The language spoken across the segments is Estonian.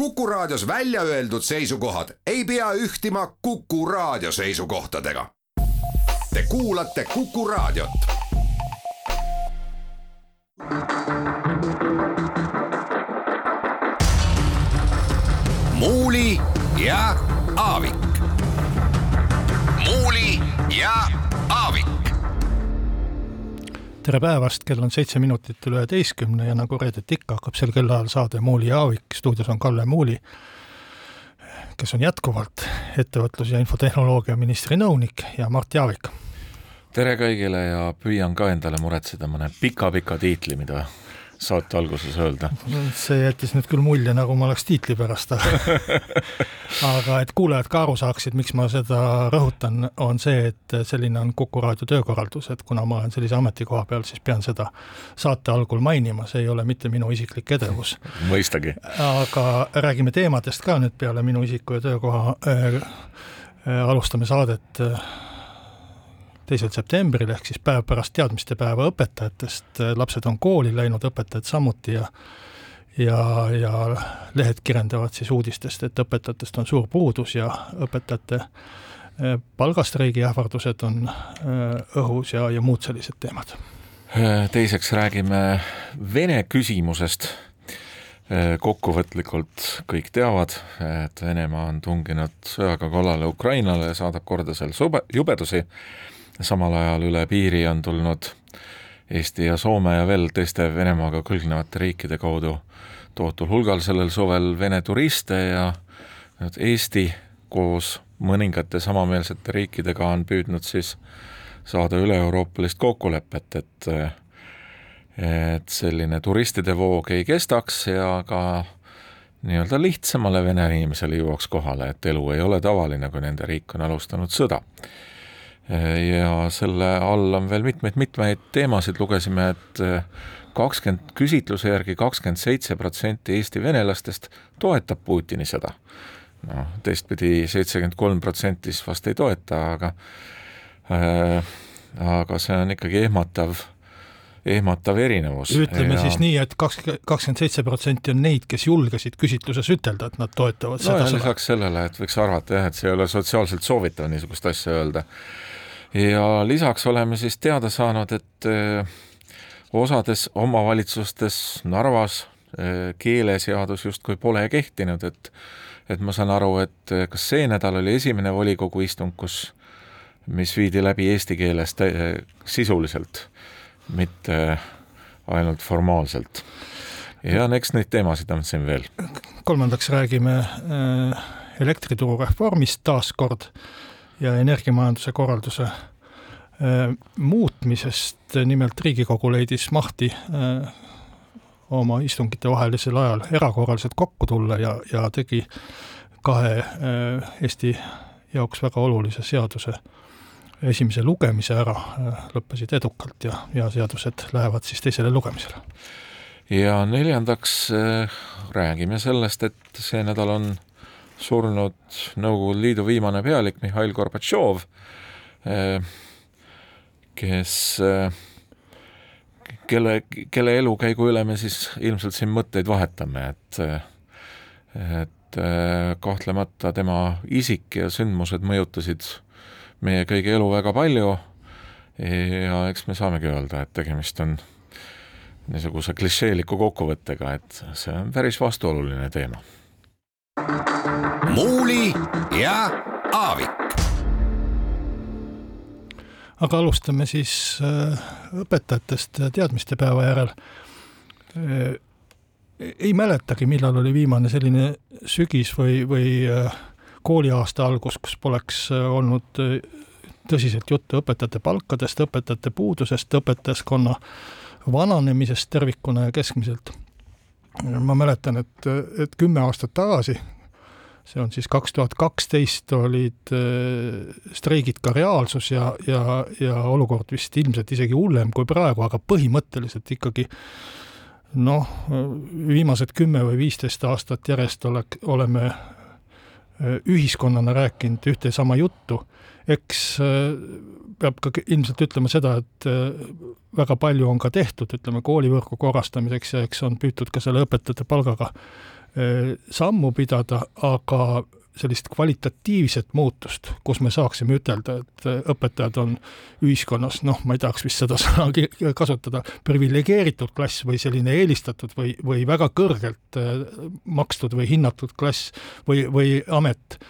Kuku Raadios välja öeldud seisukohad ei pea ühtima Kuku Raadio seisukohtadega. Te kuulate Kuku Raadiot. muuli ja Aavik. muuli ja tere päevast, kell on seitse minutit üle üheteistkümne ja nagu reedeti ikka, hakkab sel kellaajal saade Muuli ja Aavik, stuudios on Kalle Muuli, kes on jätkuvalt ettevõtlus- ja infotehnoloogia ministri nõunik ja Mart Jaavik. tere kõigile ja püüan ka endale muretseda mõne pika-pika tiitli, mida saate alguses öelda? see jättis nüüd küll mulje, nagu ma oleks tiitli pärast aga et kuulajad ka aru saaksid, miks ma seda rõhutan, on see, et selline on Kuku raadio töökorraldus, et kuna ma olen sellise ametikoha peal, siis pean seda saate algul mainima, see ei ole mitte minu isiklik edevus. mõistagi. aga räägime teemadest ka nüüd peale minu isiku ja töökoha äh,. Äh, alustame saadet äh, teisel septembril, ehk siis päev pärast teadmistepäeva õpetajatest, lapsed on kooli läinud, õpetajad samuti ja ja, ja lehed kirjeldavad siis uudistest, et õpetajatest on suur puudus ja õpetajate eh, palgastreigi ähvardused on eh, õhus ja, ja muud sellised teemad. teiseks räägime Vene küsimusest. Kokkuvõtlikult kõik teavad, et Venemaa on tunginud sõjaga kallale Ukrainale ja saadab korda seal sube, jubedusi samal ajal üle piiri on tulnud Eesti ja Soome ja veel teiste Venemaaga külgnevate riikide kaudu tohutul hulgal sellel suvel Vene turiste ja Eesti koos mõningate samameelsete riikidega on püüdnud siis saada üle-euroopalist kokkulepet, et et selline turistide voog ei kestaks ja ka nii-öelda lihtsamale vene inimesele jõuaks kohale, et elu ei ole tavaline, kui nende riik on alustanud sõda ja selle all on veel mitmeid-mitmeid teemasid, lugesime, et eh, kakskümmend, küsitluse järgi kakskümmend seitse protsenti Eesti venelastest toetab Putini sõda. noh, teistpidi seitsekümmend kolm protsenti siis vast ei toeta, aga äh, aga see on ikkagi ehmatav ehmatav erinevus. ütleme ja... siis nii, et kaks, kakskümmend seitse protsenti on neid, kes julgesid küsitluses ütelda, et nad toetavad no, seda sõda. lisaks sellele, et võiks arvata jah, et see ei ole sotsiaalselt soovitav niisugust asja öelda ja lisaks oleme siis teada saanud, et äh, osades omavalitsustes Narvas äh, keeleseadus justkui pole kehtinud, et et ma saan aru, et äh, kas see nädal oli esimene volikogu istung, kus, mis viidi läbi eesti keeles sisuliselt, mitte ainult formaalselt. ja eks neid teemasid on siin veel. kolmandaks räägime elektrituru reformist taas kord ja energiamajanduse korralduse äh, muutmisest, nimelt Riigikogu leidis mahti äh, oma istungite vahelisel ajal erakorraliselt kokku tulla ja, ja tegi kahe äh, Eesti jaoks väga olulise seaduse esimese lugemise ära, lõppesid edukalt ja, ja seadused lähevad siis teisele lugemisele. ja neljandaks räägime sellest, et see nädal on surnud Nõukogude Liidu viimane pealik Mihhail Gorbatšov, eh, kes, eh, kelle, kelle elukäigu üle me siis ilmselt siin mõtteid vahetame, et et eh, kahtlemata tema isik ja sündmused mõjutasid meie kõigi elu väga palju ja eks me saamegi öelda, et tegemist on niisuguse klišeeliku kokkuvõttega, et see on päris vastuoluline teema muuli ja Aavik. aga alustame siis äh, õpetajatest teadmistepäeva järel. Äh, ei mäletagi, millal oli viimane selline sügis või, või äh, kooliaasta algus, kus poleks olnud tõsiselt juttu õpetajate palkadest, õpetajate puudusest, õpetajaskonna vananemisest tervikuna ja keskmiselt. ma mäletan, et, et kümme aastat tagasi see on siis kaks tuhat kaksteist olid äh, streigid ka reaalsus ja, ja, ja olukord vist ilmselt isegi hullem kui praegu, aga põhimõtteliselt ikkagi noh, viimased kümme või viisteist aastat järjest ole, oleme äh, ühiskonnana rääkinud ühte ja sama juttu, eks äh, peab ka ilmselt ütlema seda, et väga palju on ka tehtud, ütleme, koolivõrgu korrastamiseks ja eks on püütud ka selle õpetajate palgaga sammu pidada, aga sellist kvalitatiivset muutust, kus me saaksime ütelda, et õpetajad on ühiskonnas, noh, ma ei tahaks vist seda sõna kasutada, priviligeeritud klass või selline eelistatud või, või väga kõrgelt makstud või hinnatud klass või, või amet.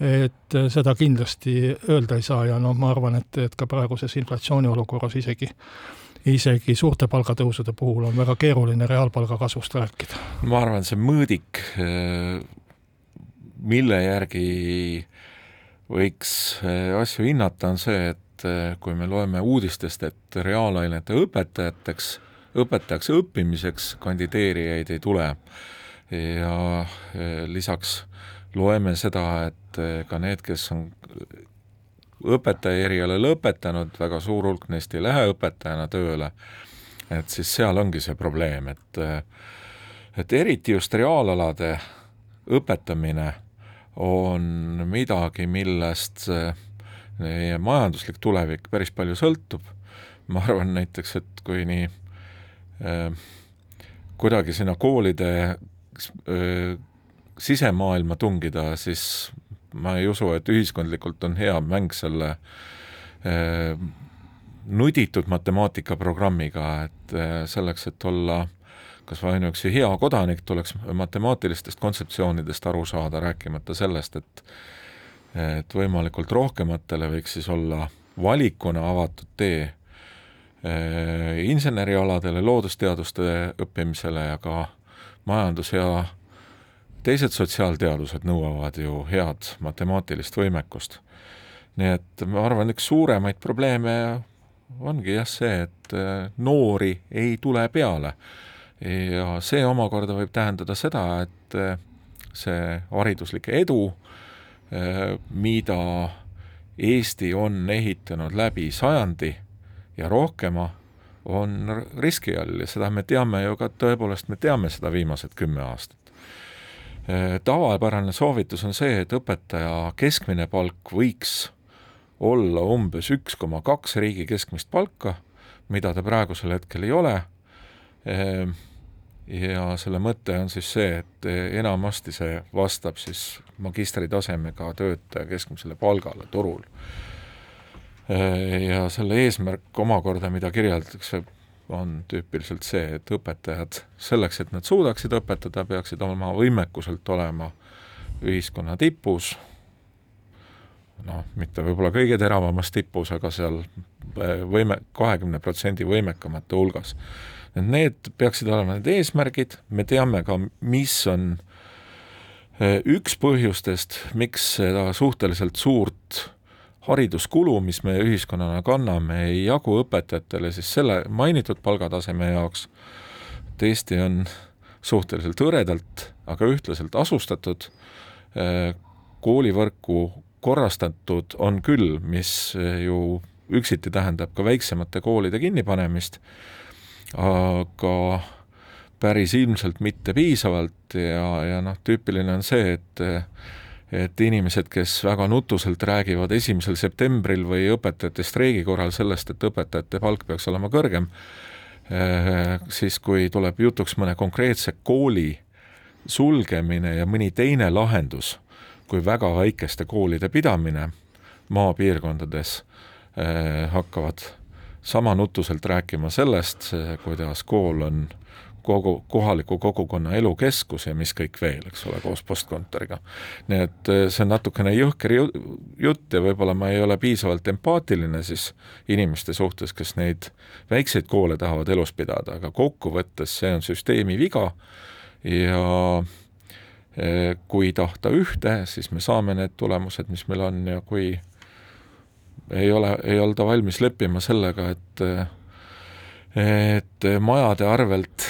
Et seda kindlasti öelda ei saa ja noh, ma arvan, et, et ka praeguses inflatsiooni olukorras isegi isegi suurte palgatõusude puhul on väga keeruline reaalpalga kasvust rääkida. ma arvan, see mõõdik, mille järgi võiks asju hinnata, on see, et kui me loeme uudistest, et reaalainete õpetajateks, õpetajaks õppimiseks kandideerijaid ei tule ja lisaks loeme seda, et ka need, kes on õpetaja eriala lõpetanud, väga suur hulk neist ei lähe õpetajana tööle, et siis seal ongi see probleem, et et eriti just reaalalade õpetamine on midagi, millest meie majanduslik tulevik päris palju sõltub, ma arvan näiteks, et kui nii äh, kuidagi sinna koolide äh, sisemaailma tungida, siis ma ei usu, et ühiskondlikult on hea mäng selle eh, nuditud matemaatikaprogrammiga, et eh, selleks, et olla kas või ainuüksi hea kodanik, tuleks matemaatilistest kontseptsioonidest aru saada, rääkimata sellest, et et võimalikult rohkematele võiks siis olla valikuna avatud tee eh, insenerialadele, loodusteaduste õppimisele ja ka majandus- ja teised sotsiaalteadused nõuavad ju head matemaatilist võimekust. nii et ma arvan, üks suuremaid probleeme ongi jah see, et äh, noori ei tule peale. ja see omakorda võib tähendada seda, et äh, see hariduslik edu, äh, mida Eesti on ehitanud läbi sajandi ja rohkema, on riski all ja seda me teame ju ka, tõepoolest me teame seda viimased kümme aastat. Äh, tavapärane soovitus on see, et õpetaja keskmine palk võiks olla umbes üks koma kaks riigi keskmist palka, mida ta praegusel hetkel ei ole. Äh, ja selle mõte on siis see, et enamasti see vastab siis magistritasemega töötaja keskmisele palgale turul. Äh, ja selle eesmärk omakorda, mida kirjeldatakse on tüüpiliselt see, et õpetajad selleks, et nad suudaksid õpetada, peaksid oma võimekuselt olema ühiskonna tipus, noh, mitte võib-olla kõige teravamas tipus, aga seal eh, võime, kahekümne protsendi võimekamate hulgas. et need peaksid olema need eesmärgid, me teame ka, mis on eh, üks põhjustest, miks seda suhteliselt suurt hariduskulu, mis me ühiskonnana kanname, ei jagu õpetajatele siis selle mainitud palgataseme jaoks, et Eesti on suhteliselt hõredalt, aga ühtlaselt asustatud, koolivõrku korrastatud on küll, mis ju üksiti tähendab ka väiksemate koolide kinnipanemist, aga päris ilmselt mitte piisavalt ja, ja noh, tüüpiline on see, et et inimesed, kes väga nutuselt räägivad esimesel septembril või õpetajate streigi korral sellest, et õpetajate palk peaks olema kõrgem, eh, siis kui tuleb jutuks mõne konkreetse kooli sulgemine ja mõni teine lahendus kui väga väikeste koolide pidamine maapiirkondades, eh, hakkavad sama nutuselt rääkima sellest, kuidas kool on kogu, kohaliku kogukonna elukeskus ja mis kõik veel, eks ole, koos postkontoriga. nii et eh, see on natukene jõhker jutt ja võib-olla ma ei ole piisavalt empaatiline siis inimeste suhtes, kes neid väikseid koole tahavad elus pidada, aga kokkuvõttes see on süsteemi viga ja eh, kui tahta ühte, siis me saame need tulemused, mis meil on ja kui ei ole, ei olda valmis leppima sellega, et et majade arvelt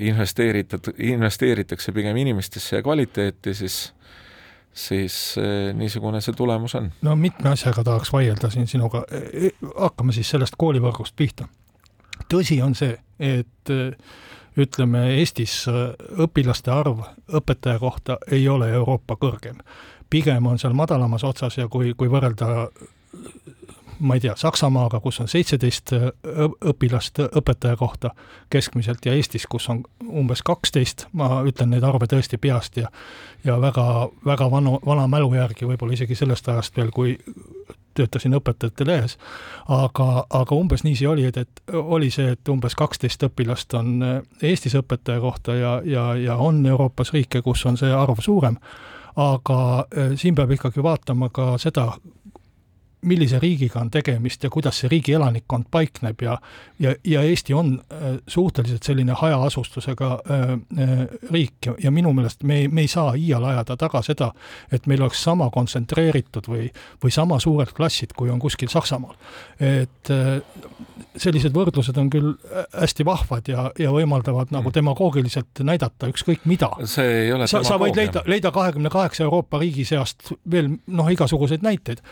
investeeritud, investeeritakse pigem inimestesse ja kvaliteeti, siis siis eh, niisugune see tulemus on. no mitme asjaga tahaks vaielda siin sinuga, e, e, hakkame siis sellest koolivõrgust pihta. tõsi on see, et eh, ütleme, Eestis eh, õpilaste arv õpetaja kohta ei ole Euroopa kõrgem. pigem on seal madalamas otsas ja kui, kui võrrelda ma ei tea, Saksamaaga, kus on seitseteist õpilast õpetaja kohta keskmiselt ja Eestis, kus on umbes kaksteist, ma ütlen neid arve tõesti peast ja ja väga, väga vanu, vana mälu järgi, võib-olla isegi sellest ajast veel, kui töötasin õpetajate lehes, aga, aga umbes nii see oli, et, et oli see, et umbes kaksteist õpilast on Eestis õpetaja kohta ja, ja, ja on Euroopas riike, kus on see arv suurem, aga siin peab ikkagi vaatama ka seda, millise riigiga on tegemist ja kuidas see riigi elanikkond paikneb ja ja, ja Eesti on äh, suhteliselt selline hajaasustusega äh, äh, riik ja, minu meelest me ei, me ei saa iial ajada taga seda, et meil oleks sama kontsentreeritud või, või sama suured klassid, kui on kuskil Saksamaal. et sellised võrdlused on küll hästi vahvad ja, ja võimaldavad nagu mm. demagoogiliselt näidata ükskõik mida. see ei ole sa, sa võid leida, leida kahekümne kaheksa Euroopa riigi seast veel noh, igasuguseid näiteid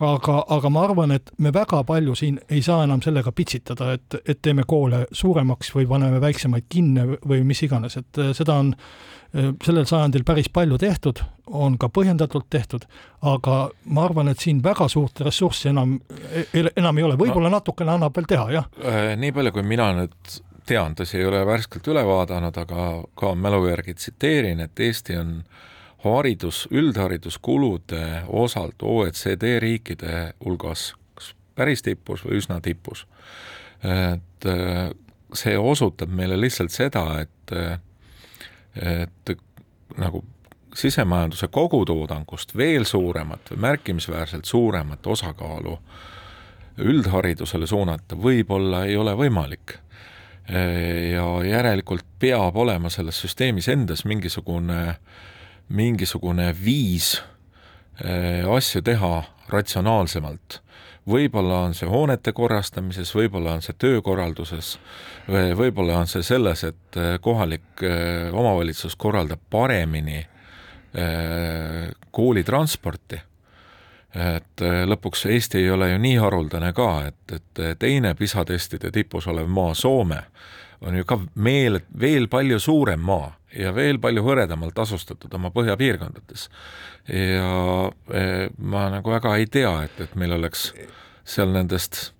aga, aga ma arvan, et me väga palju siin ei saa enam sellega pitsitada, et, et teeme koole suuremaks või paneme väiksemaid kinni või mis iganes, et äh, seda on äh, sellel sajandil päris palju tehtud, on ka põhjendatult tehtud, aga ma arvan, et siin väga suurt ressurssi enam, e-, enam ei ole, võib-olla no, natukene annab veel teha, jah. Nii palju, kui mina nüüd tean, tõsi, ei ole värskelt üle vaadanud, aga ka mälu järgi tsiteerin, et Eesti on äh, haridus, üldhariduskulude osalt OECD riikide hulgas kas päris tipus või üsna tipus. et äh, see osutab meile lihtsalt seda, et, et nagu sisemajanduse kogutoodangust veel suuremat või märkimisväärselt suuremat osakaalu üldharidusele suunata võib-olla ei ole võimalik. ja järelikult peab olema selles süsteemis endas mingisugune äh, mingisugune viis äh, asju teha ratsionaalsemalt. võib-olla on see hoonete korrastamises, võib-olla on see töökorralduses, võib-olla on see selles, et äh, kohalik äh, omavalitsus korraldab paremini koolitransporti et lõpuks Eesti ei ole ju nii haruldane ka, et, et teine PISA testide tipus olev maa, Soome, on ju ka meel, veel palju suurem maa ja veel palju hõredamalt asustatud oma põhjapiirkondades. ja e, ma nagu väga ei tea, et, et meil oleks seal nendest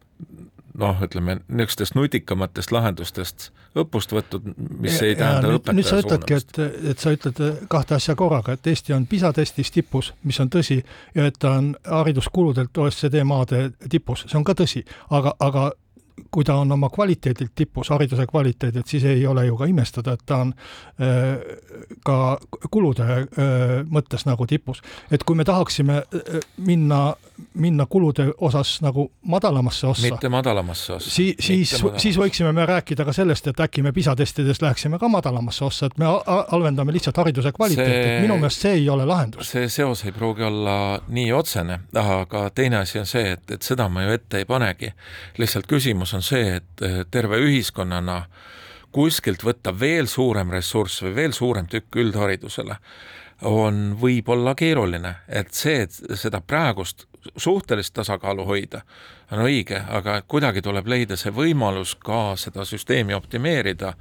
noh, ütleme niisugustest nutikamatest lahendustest õppust võtnud, mis ja, ei tähenda ja, õpetaja nüüd sa ütledki, et, et sa ütled kahte asja korraga, et Eesti on PISA testis tipus, mis on tõsi, ja et ta on hariduskuludelt OECD maade tipus, see on ka tõsi, aga, aga kui ta on oma kvaliteedilt tipus, hariduse kvaliteedilt, siis ei ole ju ka imestada, et ta on äh, ka kulude äh, mõttes nagu tipus. et kui me tahaksime äh, minna, minna kulude osas nagu madalamasse ossa. mitte madalamasse ossa. Siis, siis, siis võiksime me rääkida ka sellest, et äkki me PISA testides läheksime ka madalamasse ossa, et me halvendame lihtsalt hariduse kvaliteeti, et minu meelest see ei ole lahendus. see seos ei pruugi olla nii otsene, aga teine asi on see, et, et seda ma ju ette ei panegi. lihtsalt küsimus küsimus on see, et eh, terve ühiskonnana kuskilt võtta veel suurem ressurss või veel suurem tükk üldharidusele on võib-olla keeruline, et see, et seda praegust suhtelist tasakaalu hoida, on õige, aga kuidagi tuleb leida see võimalus ka seda süsteemi optimeerida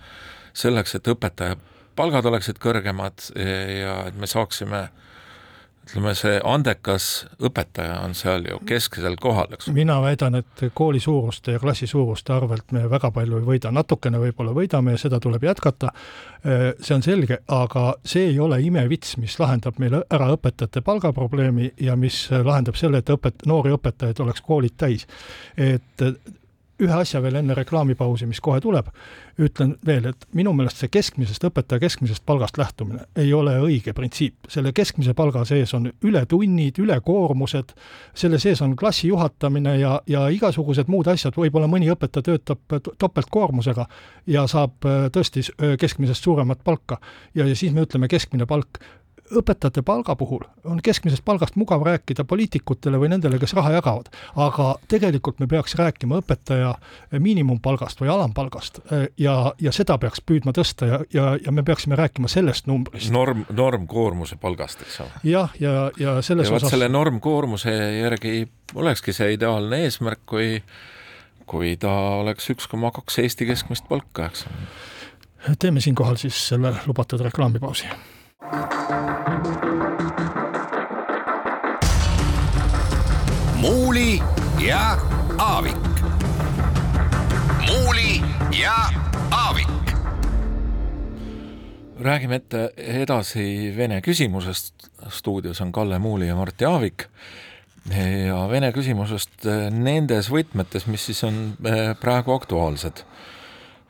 selleks, et õpetaja palgad oleksid kõrgemad ja et me saaksime äh, ütleme, see andekas õpetaja on seal ju kesksel kohal, eks. mina väidan, et kooli suuruste ja klassi suuruste arvelt me väga palju ei võida, natukene võib-olla võidame ja seda tuleb jätkata, see on selge, aga see ei ole imevits, mis lahendab meil ära õpetajate palgaprobleemi ja mis lahendab selle, et õpet-, noori õpetajaid oleks koolid täis. et ühe asja veel enne reklaamipausi, mis kohe tuleb, ütlen veel, et minu meelest see keskmisest, õpetaja keskmisest palgast lähtumine ei ole õige printsiip. selle keskmise palga sees on ületunnid, ülekoormused, selle sees on klassi juhatamine ja, ja igasugused muud asjad, võib-olla mõni õpetaja töötab topeltkoormusega ja saab äh, tõesti äh, keskmisest suuremat palka. ja, ja siis me ütleme keskmine palk õpetajate palga puhul on keskmisest palgast mugav rääkida poliitikutele või nendele, kes raha jagavad, aga tegelikult me peaks rääkima õpetaja miinimumpalgast või alampalgast ja, ja seda peaks püüdma tõsta ja, ja, ja me peaksime rääkima sellest numbrist. norm, normkoormuse palgast, eks ole. jah, ja, ja, ja selles ja osas selle normkoormuse järgi olekski see ideaalne eesmärk, kui kui ta oleks üks koma kaks Eesti keskmist palka, eks teeme siinkohal siis selle lubatud reklaamipausi muuli ja Aavik. muuli ja Aavik. räägime ette edasi Vene küsimusest, stuudios on Kalle Muuli ja Martti Aavik ja Vene küsimusest nendes võtmetes, mis siis on eh, praegu aktuaalsed.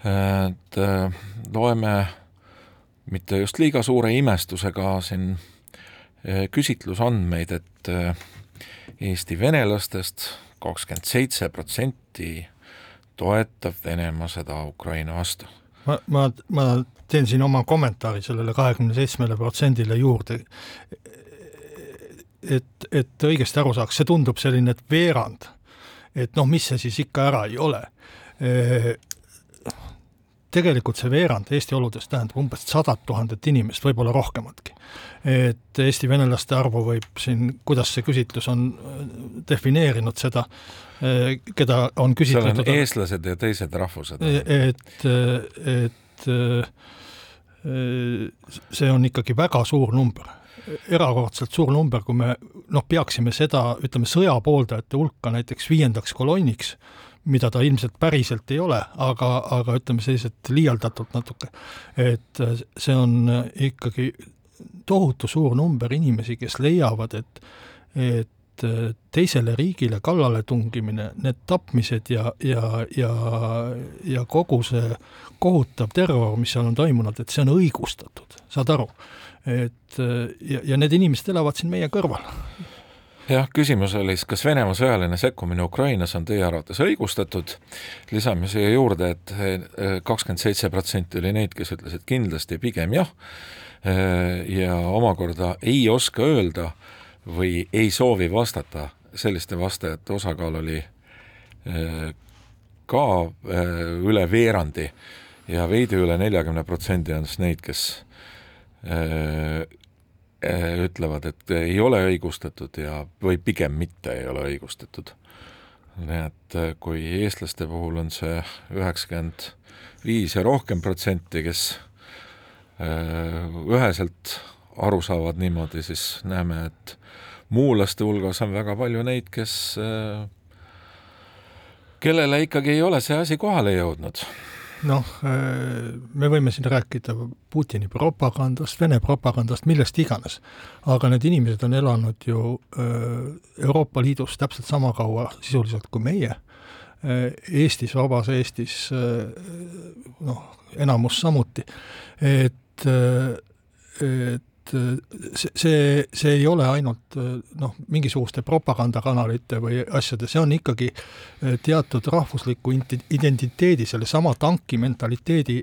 et eh, loeme mitte just liiga suure imestusega siin eh, küsitlusandmeid, et Eesti venelastest kakskümmend seitse protsenti toetab Venemaa sõda Ukraina vastu. ma, ma, ma teen siin oma kommentaari sellele kahekümne seitsmele protsendile juurde. et, et õigesti aru saaks, see tundub selline, et veerand, et noh, mis see siis ikka ära ei ole tegelikult see veerand Eesti oludes tähendab umbes sadat tuhandet inimest, võib-olla rohkematki. et Eesti venelaste arvu võib siin, kuidas see küsitlus on äh, defineerinud seda, äh, keda on küsitletud seal on eestlased ja teised rahvused. et, et äh, see on ikkagi väga suur number erakordselt suur number, kui me noh, peaksime seda, ütleme, sõjapooldajate hulka näiteks viiendaks kolonniks mida ta ilmselt päriselt ei ole, aga, aga ütleme selliselt liialdatult natuke. et äh, see on äh, ikkagi tohutu suur number inimesi, kes leiavad, et, et äh, teisele riigile kallale tungimine, need tapmised ja, ja, ja, ja kogu see kohutav terror, mis seal on toimunud, et see on õigustatud, saad aru? et ja, ja need inimesed elavad siin meie kõrval jah, küsimus oli siis, kas Venemaa sõjaline sekkumine Ukrainas on teie arvates õigustatud, lisame siia juurde et, eh, kakskümmend seitse protsenti oli neid, kes ütlesid kindlasti pigem jah, eh, ja omakorda ei oska öelda või ei soovi vastata, selliste vastajate osakaal oli eh, ka üle veerandi. Ja veidi üle neljakümne protsendi on siis neid, kes ütlevad, et ei ole õigustatud ja, või pigem mitte ei ole õigustatud. nii et eh, kui eestlaste puhul on see üheksakümmend viis ja rohkem protsenti, kes eh, üheselt aru saavad niimoodi, siis näeme, et muulaste hulgas on väga palju neid, kes, kellele ikkagi ei ole see asi kohale jõudnud noh, me võime siin rääkida Putini propagandast, Vene propagandast, millest iganes, aga need inimesed on elanud ju Euroopa Liidus täpselt sama kaua sisuliselt kui meie, Eestis, vabas Eestis noh, enamus samuti, et et see, see, see ei ole ainult noh, mingisuguste propagandakanalite või asjade, see on ikkagi eh, teatud rahvusliku identiteedi, sellesama tanki mentaliteedi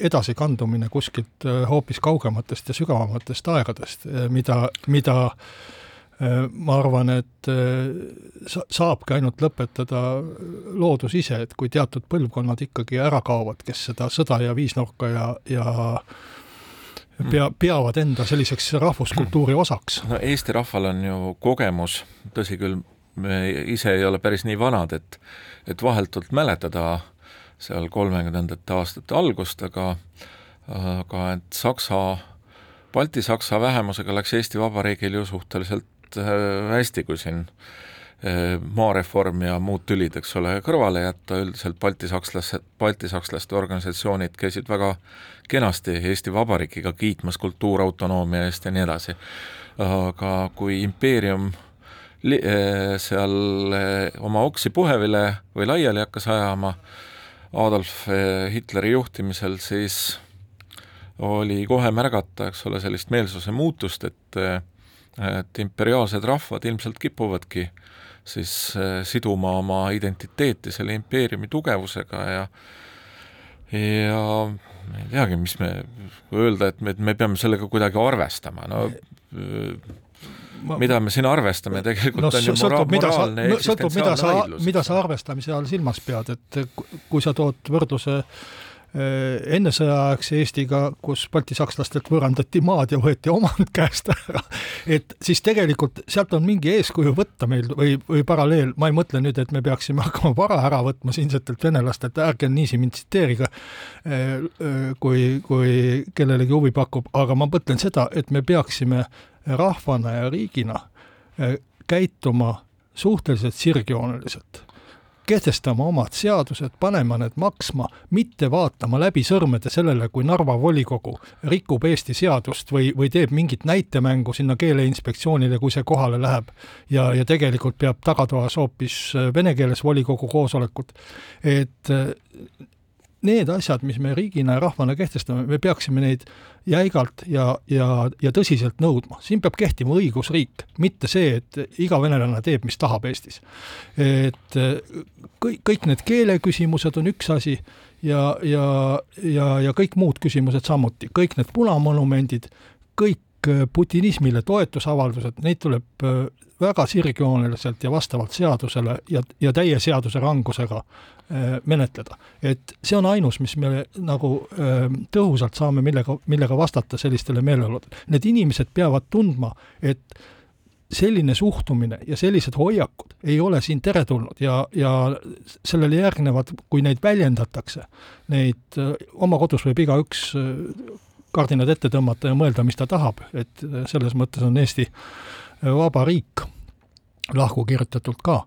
edasikandumine kuskilt hoopis kaugematest ja sügavamatest aegadest, mida, mida ma arvan, et sa-, saabki ainult lõpetada loodus ise, et kui teatud põlvkonnad ikkagi ära kaovad, kes seda sõda ja viisnurka ja, ja pea, peavad enda selliseks rahvuskultuuri osaks. no Eesti rahval on ju kogemus, tõsi küll, me ise ei ole päris nii vanad, et et vahetult mäletada seal kolmekümnendate aastate algust, aga aga et Saksa, Balti-Saksa vähemusega läks Eesti Vabariigil ju suhteliselt äh, hästi, kui siin äh, maareform ja muud tülid, eks ole, kõrvale jätta, üldiselt baltisakslaste, baltisakslaste organisatsioonid käisid väga kenasti Eesti Vabariigiga kiitmas kultuurautonoomia eest ja nii edasi. aga kui impeerium eh, seal eh, oma oksi puhevile või laiali hakkas ajama Adolf eh, Hitleri juhtimisel, siis oli kohe märgata, eks ole, sellist meelsuse muutust, et et imperiaalsed rahvad ilmselt kipuvadki siis siduma oma identiteeti selle impeeriumi tugevusega ja ja ma ei teagi, mis me, öelda, et me, et me peame sellega kuidagi arvestama, no ma, mida me siin arvestame, tegelikult no, on ju mora-, moraalne eksistentsiaalne vaidlus. mida sa arvestamise all silmas pead, et kui sa tood võrdluse äh, Äh, ennesõjaaegse Eestiga, kus baltisakslastelt võõrandati maad ja võeti omand käest ära, et siis tegelikult sealt on mingi eeskuju võtta meil või, või paralleel, ma ei mõtle nüüd, et me peaksime hakkama vara ära võtma siinsetelt venelastelt, ärge niiviisi mind tsiteerige, äh, äh, kui, kui kellelegi huvi pakub, aga ma mõtlen seda, et me peaksime rahvana ja riigina käituma suhteliselt sirgjooneliselt kehtestama omad seadused, panema need maksma, mitte vaatama läbi sõrmede sellele, kui Narva volikogu rikub Eesti seadust või, või teeb mingit näitemängu sinna Keeleinspektsioonile, kui see kohale läheb. ja, ja tegelikult peab tagatoas hoopis vene keeles volikogu koosolekut. et need asjad, mis me riigina ja rahvana kehtestame, me peaksime neid jäigalt ja, ja, ja tõsiselt nõudma. siin peab kehtima õigusriik, mitte see, et iga venelane teeb, mis tahab Eestis. et kõik, kõik need keeleküsimused on üks asi ja, ja, ja, ja kõik muud küsimused samuti, kõik need punamonumendid, kõik putinismile toetusavaldused, neid tuleb väga sirgjooneliselt ja vastavalt seadusele ja, ja täie seaduse rangusega Äh, menetleda. et see on ainus, mis me nagu äh, tõhusalt saame, millega, millega vastata sellistele meeleoludele. Need inimesed peavad tundma, et selline suhtumine ja sellised hoiakud ei ole siin teretulnud ja, ja sellele järgnevad, kui neid väljendatakse, neid äh, oma kodus võib igaüks kardinad ette tõmmata ja mõelda, mis ta tahab, et selles mõttes on Eesti vaba riik, lahku kirjutatult ka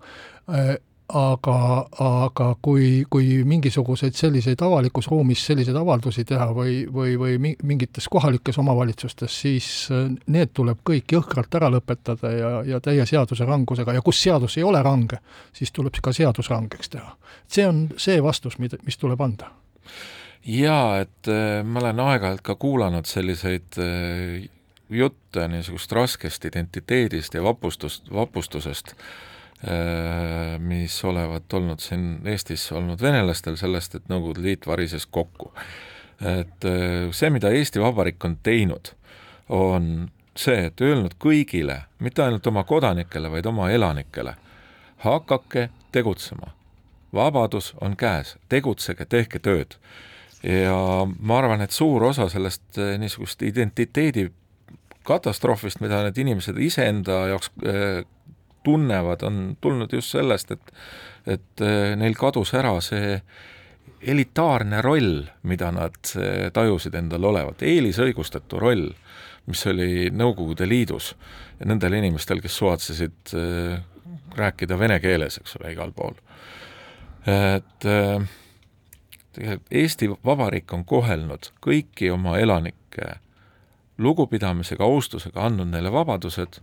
aga, aga kui, kui mingisuguseid selliseid avalikus ruumis selliseid avaldusi teha või, või, või mingites kohalikes omavalitsustes, siis äh, need tuleb kõik jõhkralt ära lõpetada ja, ja täie seaduse rangusega ja kus seadus ei ole range, siis tuleb ka seadus rangeks teha. see on see vastus, mida, mis tuleb anda. jaa, et äh, ma olen aeg-ajalt ka kuulanud selliseid äh, jutte niisugust raskest identiteedist ja vapustust, vapustusest Äh, mis olevat olnud siin Eestis olnud venelastel sellest, et Nõukogude Liit varises kokku. et äh, see, mida Eesti Vabariik on teinud, on see, et öelnud kõigile, mitte ainult oma kodanikele, vaid oma elanikele, hakake tegutsema. vabadus on käes, tegutsege, tehke tööd. ja ma arvan, et suur osa sellest äh, niisugust identiteedi katastroofist, mida need inimesed iseenda jaoks tunnevad, on tulnud just sellest, et et eh, neil kadus ära see elitaarne roll, mida nad eh, tajusid endal olevat, eelisõigustatu roll, mis oli Nõukogude Liidus ja nendel inimestel, kes suvatsesid rääkida vene keeles, eks ole, igal pool. et tegelikult Eesti Vabariik on kohelnud kõiki oma elanikke lugupidamisega, austusega, andnud neile vabadused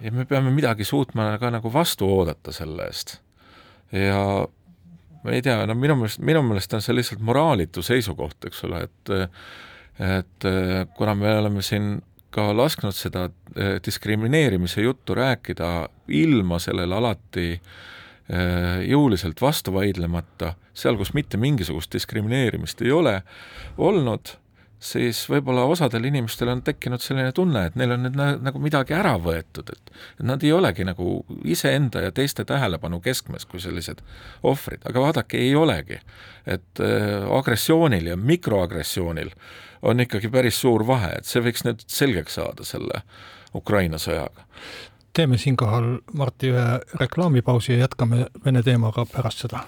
ja me peame midagi suutma ka nagu vastu oodata selle eest. ja ma ei tea, no minu meelest, minu meelest on see lihtsalt moraalitu seisukoht, eks ole, et et kuna me oleme siin ka lasknud seda eh, diskrimineerimise juttu rääkida ilma sellele alati eh, jõuliselt vastu vaidlemata, seal, kus mitte mingisugust diskrimineerimist ei ole olnud, siis võib-olla osadel inimestel on tekkinud selline tunne, et neil on nüüd nagu midagi ära võetud, et nad ei olegi nagu iseenda ja teiste tähelepanu keskmes kui sellised ohvrid, aga vaadake, ei olegi. et äh, agressioonil ja mikroagressioonil on ikkagi päris suur vahe, et see võiks nüüd selgeks saada selle Ukraina sõjaga. teeme siinkohal, Martti, ühe reklaamipausi ja jätkame Vene teemaga pärast seda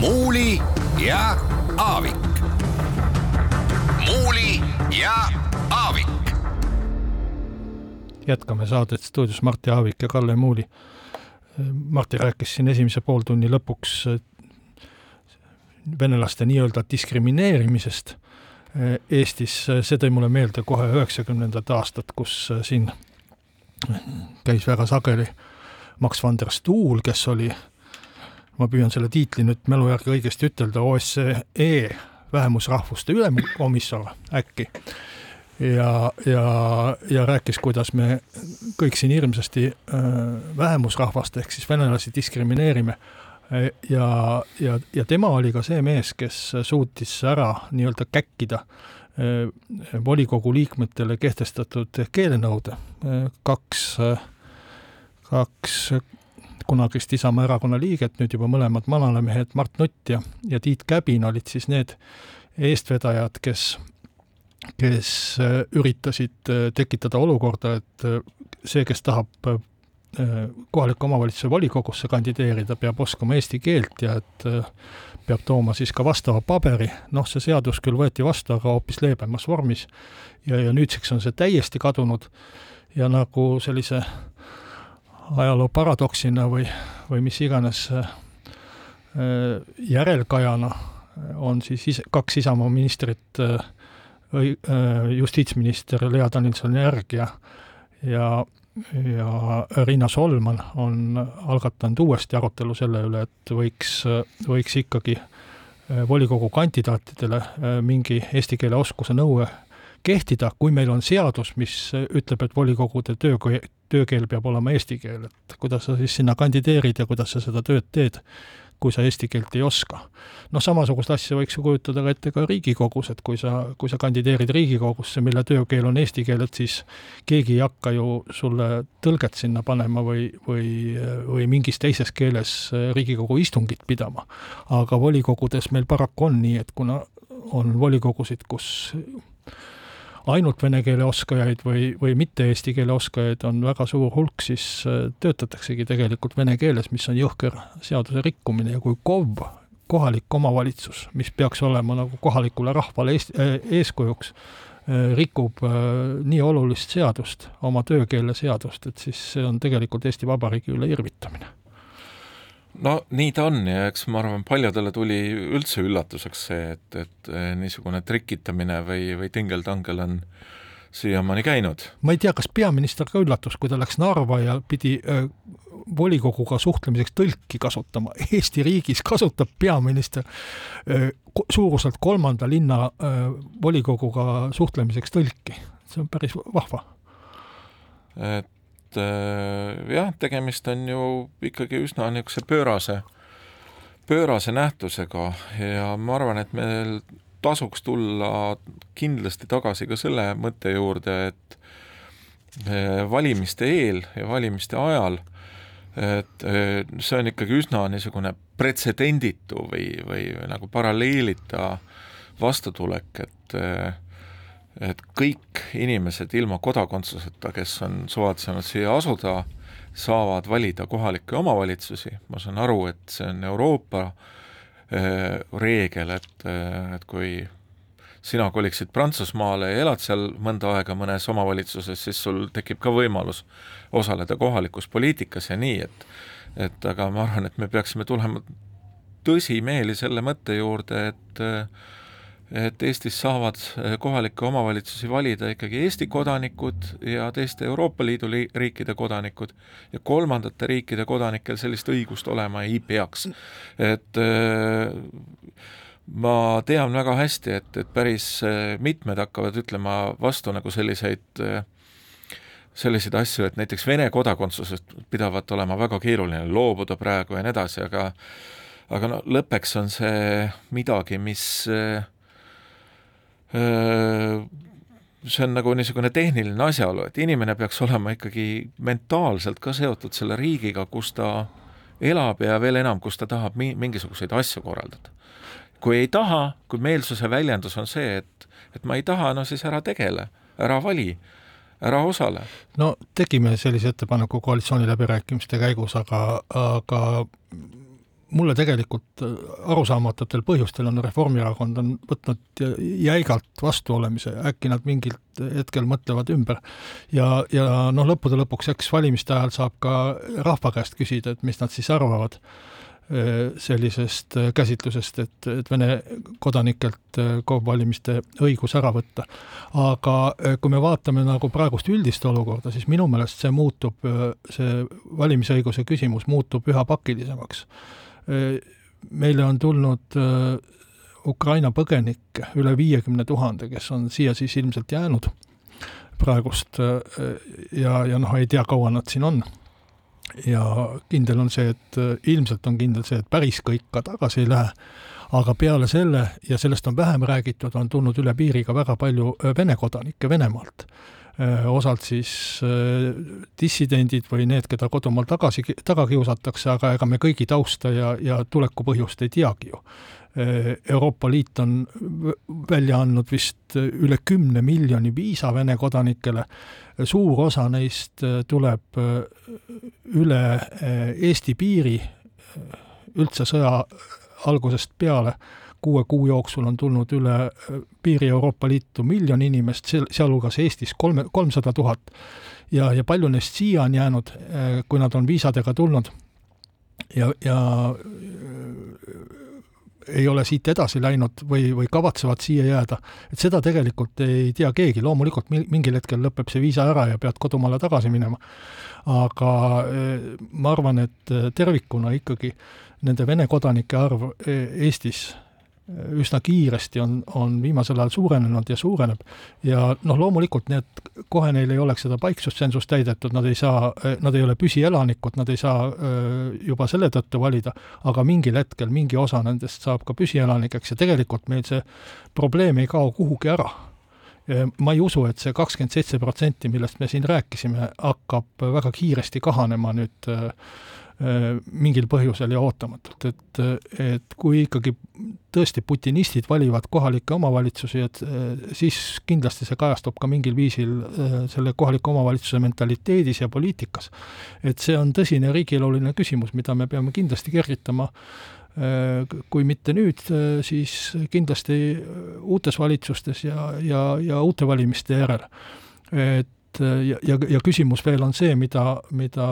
Muuli ja Aavik. muuli ja Aavik. jätkame saadet stuudios Martti Aavik ja Kalle Muuli. Martti rääkis siin esimese pooltunni lõpuks venelaste nii-öelda diskrimineerimisest Eestis, see tõi mulle meelde kohe üheksakümnendat aastat, kus siin käis väga sageli Max van der Stuhl, kes oli ma püüan selle tiitli nüüd mälu järgi õigesti ütelda, OSCE vähemusrahvuste ülemkomissar äkki. ja, ja, ja rääkis, kuidas me kõik siin hirmsasti äh, vähemusrahvast ehk siis venelasi diskrimineerime ja, ja, ja tema oli ka see mees, kes suutis ära nii-öelda käkkida äh, volikogu liikmetele kehtestatud keelenõude. kaks, kaks kunagist Isamaa erakonna liiget, nüüd juba mõlemad manalamehed, Mart Nutt ja, ja Tiit Käbin olid siis need eestvedajad, kes, kes äh, üritasid äh, tekitada olukorda, et äh, see, kes tahab kohaliku omavalitsuse volikogusse kandideerida, peab oskama eesti keelt ja et peab tooma siis ka vastava paberi, noh, see seadus küll võeti vastu, aga hoopis leebemas vormis. Ja, ja nüüdseks on see täiesti kadunud. Ja nagu sellise ajaloo paradoksina või, või mis iganes järelkajana on siis ise, kaks Isamaa ministrit justiitsminister Lea Danilson-Järg ja ja ja Riina Solman on algatanud uuesti arutelu selle üle, et võiks, võiks ikkagi äh, volikogu kandidaatidele äh, mingi eesti keele oskuse nõue kehtida, kui meil on seadus, mis ütleb, et volikogude töö, töökeel peab olema eesti keel, et kuidas sa siis sinna kandideerid ja kuidas sa seda tööd teed kui sa eesti keelt ei oska. noh, samasugust asja võiks ju kujutada ka ette ka Riigikogus, et kui sa, kui sa kandideerid Riigikogusse, mille töökeel on eesti keel, et siis keegi ei hakka ju sulle tõlget sinna panema või, või, või mingis teises keeles Riigikogu istungit pidama. aga volikogudes meil paraku on nii, et kuna on volikogusid, kus ainult vene keele oskajaid või, või mitte eesti keele oskajaid on väga suur hulk, siis äh, töötataksegi tegelikult vene keeles, mis on jõhker seaduse rikkumine ja kui KOV, kohalik omavalitsus, mis peaks olema nagu kohalikule rahvale eest, äh, eeskujuks, äh, rikub nii olulist seadust, oma töökeele seadust, et siis see on tegelikult Eesti Vabariigi üle irvitamine no nii ta on ja eks ma arvan, paljudele tuli üldse üllatuseks see, et, et eh, niisugune trikitamine või, või tingeltangel on siiamaani käinud. ma ei tea, kas peaminister ka üllatus, kui ta läks Narva ja pidi öö, volikoguga suhtlemiseks tõlki kasutama. Eesti riigis kasutab peaminister öö, suuruselt kolmanda linna öö, volikoguga suhtlemiseks tõlki. see on päris vahva. et et äh, jah, tegemist on ju ikkagi üsna niisuguse pöörase, pöörase nähtusega ja ma arvan, et meil tasuks tulla kindlasti tagasi ka selle mõtte juurde, et äh, valimiste eel ja valimiste ajal, et äh, see on ikkagi üsna niisugune pretsedenditu või, või nagu paralleelita vastutulek, et et kõik inimesed ilma kodakondsuseta, kes on suvatsenud siia asuda, saavad valida kohalikke omavalitsusi, ma saan aru, et see on Euroopa äh, reegel, et, äh, et kui sina koliksid Prantsusmaale ja elad seal mõnda aega mõnes omavalitsuses, siis sul tekib ka võimalus osaleda kohalikus poliitikas ja nii, et et aga ma arvan, et me peaksime tulema tõsimeeli selle mõtte juurde, et äh, et Eestis saavad eh, kohalikke omavalitsusi valida ikkagi Eesti kodanikud ja teiste Euroopa Liidu riikide kodanikud ja kolmandate riikide kodanikel sellist õigust olema ei peaks. et eh, ma tean väga hästi, et, et päris eh, mitmed hakkavad ütlema vastu nagu selliseid selliseid asju, et näiteks Vene kodakondsusest pidavat olema väga keeruline loobuda praegu ja nii edasi, aga aga no lõppeks on see midagi, mis äh, see on nagu niisugune tehniline asjaolu, et inimene peaks olema ikkagi mentaalselt ka seotud selle riigiga, kus ta elab ja veel enam, kus ta tahab mi-, mingisuguseid asju korraldada. kui ei taha, kui meelsuse väljendus on see, et, et ma ei taha, no siis ära tegele, ära vali, ära osale. no tegime sellise ettepaneku koalitsiooniläbirääkimiste käigus, aga, aga mulle tegelikult äh, arusaamatutel põhjustel on Reformierakond on võtnud jäigalt vastuolemise, äkki nad mingil hetkel mõtlevad ümber. ja, ja noh, lõppude lõpuks, eks valimiste ajal saab ka rahva käest küsida, et mis nad siis arvavad äh, sellisest äh, käsitlusest, et, et Vene kodanikelt KOV-valimiste õigus ära võtta. aga kui me vaatame nagu praegust üldist olukorda, siis minu meelest see muutub, see valimisõiguse küsimus muutub üha pakilisemaks meile on tulnud äh, Ukraina põgenikke üle viiekümne tuhande, kes on siia siis ilmselt jäänud praegust äh, ja, ja noh, ei tea, kaua nad siin on. ja kindel on see, et äh, ilmselt on kindel see, et päris kõik ka tagasi ei lähe, aga peale selle, ja sellest on vähem räägitud, on tulnud üle piiri ka väga palju Vene kodanikke Venemaalt osalt siis dissidendid või need, keda kodumaal tagasi, taga kiusatakse, aga ega me kõigi tausta ja, ja tulekupõhjust ei teagi ju. Euroopa Liit on välja andnud vist üle kümne miljoni viisa Vene kodanikele, suur osa neist tuleb üle Eesti piiri üldse sõja algusest peale kuue kuu jooksul on tulnud üle äh, piiri Euroopa Liitu miljon inimest, sealhulgas Eestis kolme, kolmsada tuhat. ja, ja palju neist siia on jäänud, äh, kui nad on viisadega tulnud ja, ja äh, ei ole siit edasi läinud või, või kavatsevad siia jääda, et seda tegelikult ei tea keegi, loomulikult mingil hetkel lõpeb see viisa ära ja pead kodumaale tagasi minema. aga ma arvan, et tervikuna ikkagi nende Vene kodanike arv Eestis üsna kiiresti on, on viimasel ajal suurenenud ja suureneb. ja noh, loomulikult need, kohe neil ei oleks seda paiksustsensust täidetud, nad ei saa, nad ei ole püsielanikud, nad ei saa juba selle tõttu valida, aga mingil hetkel mingi osa nendest saab ka püsielanikeks ja tegelikult meil see probleem ei kao kuhugi ära ma ei usu, et see kakskümmend seitse protsenti, millest me siin rääkisime, hakkab väga kiiresti kahanema nüüd Äh, mingil põhjusel ja ootamatult, et, et kui ikkagi tõesti putinistid valivad kohalikke omavalitsusi, et äh, siis kindlasti see kajastub ka mingil viisil äh, selle kohaliku omavalitsuse mentaliteedis ja poliitikas. et see on tõsine riigieluline küsimus, mida me peame kindlasti kergitama kui mitte nüüd, siis kindlasti uutes valitsustes ja, ja, ja uute valimiste järel. et et ja, ja, ja küsimus veel on see, mida, mida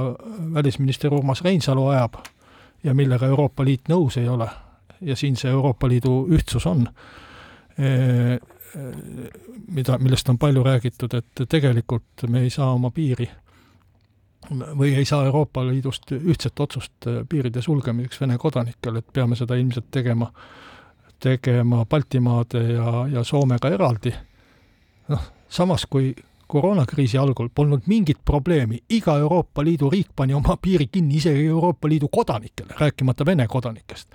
välisminister Urmas Reinsalu ajab ja millega Euroopa Liit nõus ei ole ja siin see Euroopa Liidu ühtsus on, mida, millest on palju räägitud, et tegelikult me ei saa oma piiri või ei saa Euroopa Liidust ühtset otsust piiride sulgemiseks Vene kodanikel, et peame seda ilmselt tegema, tegema Baltimaade ja, ja Soomega eraldi. noh, samas kui koroonakriisi algul polnud mingit probleemi, iga Euroopa Liidu riik pani oma piiri kinni isegi Euroopa Liidu kodanikele, rääkimata Vene kodanikest.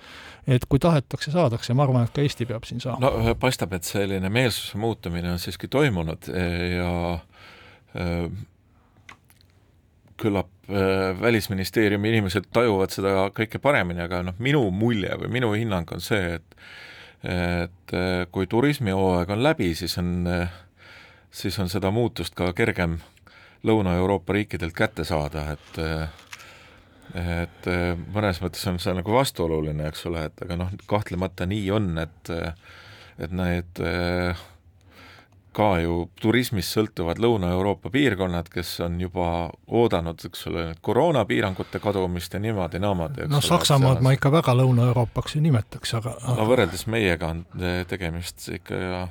et kui tahetakse, saadakse, ma arvan, et ka Eesti peab siin saama. no paistab, et selline meelsuse muutumine on siiski toimunud ja äh, küllap äh, Välisministeeriumi inimesed tajuvad seda kõike paremini, aga noh, minu mulje või minu hinnang on see, et et kui turismihooaeg on läbi, siis on äh, siis on seda muutust ka kergem Lõuna-Euroopa riikidelt kätte saada, et et mõnes mõttes on see nagu vastuoluline, eks ole, et aga noh, kahtlemata nii on, et et need ka ju turismist sõltuvad Lõuna-Euroopa piirkonnad, kes on juba oodanud, eks ole, koroonapiirangute kadumist ja niimoodi-naamodi. no Saksamaad ma ikka väga Lõuna-Euroopaks ei nimetaks, aga no võrreldes meiega on tegemist ikka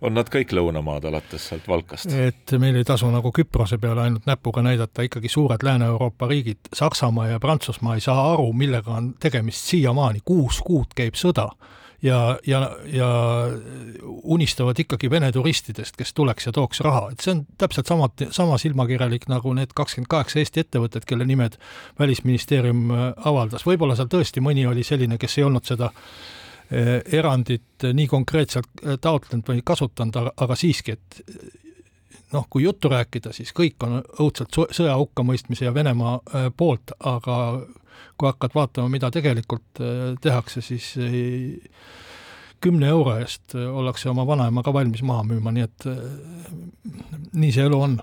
on nad kõik lõunamaad alates sealt Valkast? et meil ei tasu nagu Küprose peale ainult näpuga näidata, ikkagi suured Lääne-Euroopa riigid, Saksamaa ja Prantsusmaa ei saa aru, millega on tegemist siiamaani, kuus kuud käib sõda ja, ja, ja unistavad ikkagi Vene turistidest, kes tuleks ja tooks raha, et see on täpselt sama, sama silmakirjalik nagu need kakskümmend kaheksa Eesti ettevõtet, kelle nimed Välisministeerium avaldas, võib-olla seal tõesti mõni oli selline, kes ei olnud seda erandit nii konkreetselt eh, taotlenud või kasutanud, aga siiski, et noh, kui juttu rääkida, siis kõik on õudselt sõja hukkamõistmise ja Venemaa eh, poolt, aga kui hakkad vaatama, mida tegelikult tehakse, siis ei, kümne euro eest ollakse oma vanaema ka valmis maha müüma, nii et nii see elu on.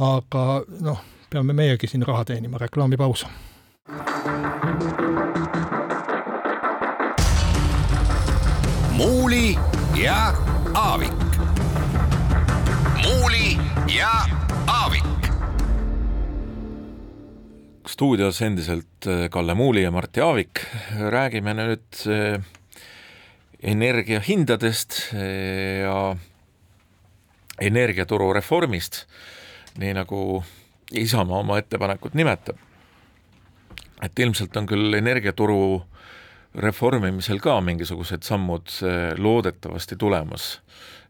aga noh, peame meiegi siin raha teenima, reklaamipaus. Muuli ja Aavik. muuli ja Aavik. stuudios endiselt äh, Kalle Muuli ja Martti Aavik, räägime nüüd äh, energiahindadest äh, ja energiaturu reformist, nii nagu Isamaa oma ettepanekut nimetab. et ilmselt on küll energiaturu reformimisel ka mingisugused sammud loodetavasti tulemas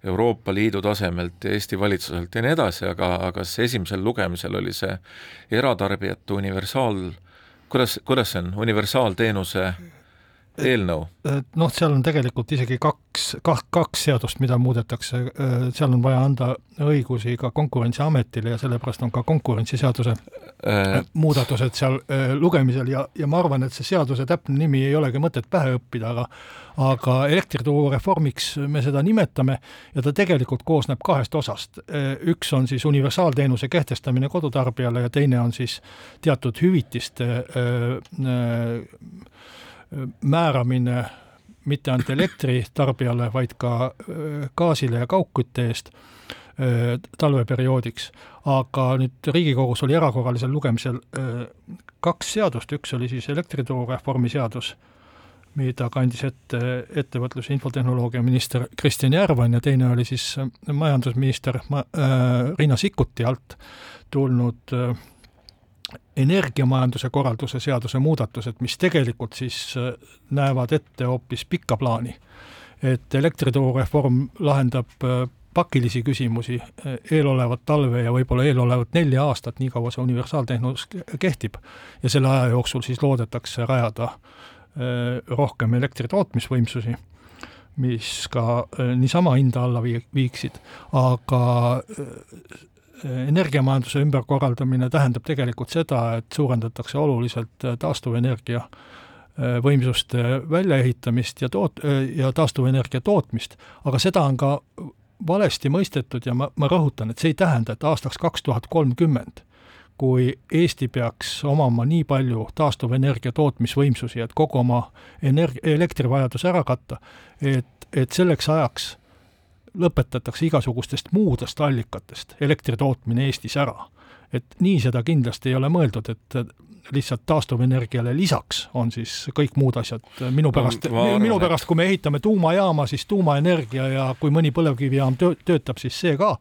Euroopa Liidu tasemelt ja Eesti valitsuselt ja nii edasi, aga, aga see esimesel lugemisel oli see eratarbijate universaal, kuidas, kuidas see on, universaalteenuse eelnõu? noh, seal on tegelikult isegi kaks, kaks, kaks seadust, mida muudetakse, seal on vaja anda õigusi ka Konkurentsiametile ja sellepärast on ka konkurentsiseaduse äh... muudatused seal lugemisel ja, ja ma arvan, et see seaduse täpne nimi ei olegi mõtet pähe õppida, aga aga elektrituru reformiks me seda nimetame ja ta tegelikult koosneb kahest osast. üks on siis universaalteenuse kehtestamine kodutarbijale ja teine on siis teatud hüvitiste määramine mitte ainult elektritarbijale, vaid ka gaasile ja kaugkütte eest talveperioodiks. aga nüüd Riigikogus oli erakorralisel lugemisel kaks seadust, üks oli siis elektrituru reformi seadus, mida kandis ette ettevõtlus- ja infotehnoloogia minister Kristjan Järvan ja teine oli siis majandusminister ma, äh, Riina Sikkuti alt tulnud äh, energiamajanduse korralduse seaduse muudatused, mis tegelikult siis äh, näevad ette hoopis pikka plaani. et elektrituru reform lahendab äh, pakilisi küsimusi äh, eelolevat talve ja võib-olla eelolevat nelja aastat, nii kaua see universaaltehnoloos kehtib. ja selle aja jooksul siis loodetakse rajada rohkem elektritootmisvõimsusi, mis ka niisama hinda alla viiksid, aga energiamajanduse ümberkorraldamine tähendab tegelikult seda, et suurendatakse oluliselt äh, taastuvenergia äh, võimsuste väljaehitamist ja toot- ja taastuvenergia tootmist, aga seda on ka valesti mõistetud ja ma, ma rõhutan, et see ei tähenda, et aastaks kaks tuhat kolmkümmend, kui Eesti peaks omama nii palju taastuvenergia tootmisvõimsusi, et kogu oma energ-, elektrivajadus ära katta, et, et selleks ajaks lõpetatakse igasugustest muudest allikatest elektri tootmine Eestis ära. Et nii seda kindlasti ei ole mõeldud, et lihtsalt taastuvenergiale lisaks on siis kõik muud asjad, minu pärast, minu pärast, kui me ehitame tuumajaama, siis tuumaenergia ja kui mõni põlevkivijaam töö, töötab, siis see ka,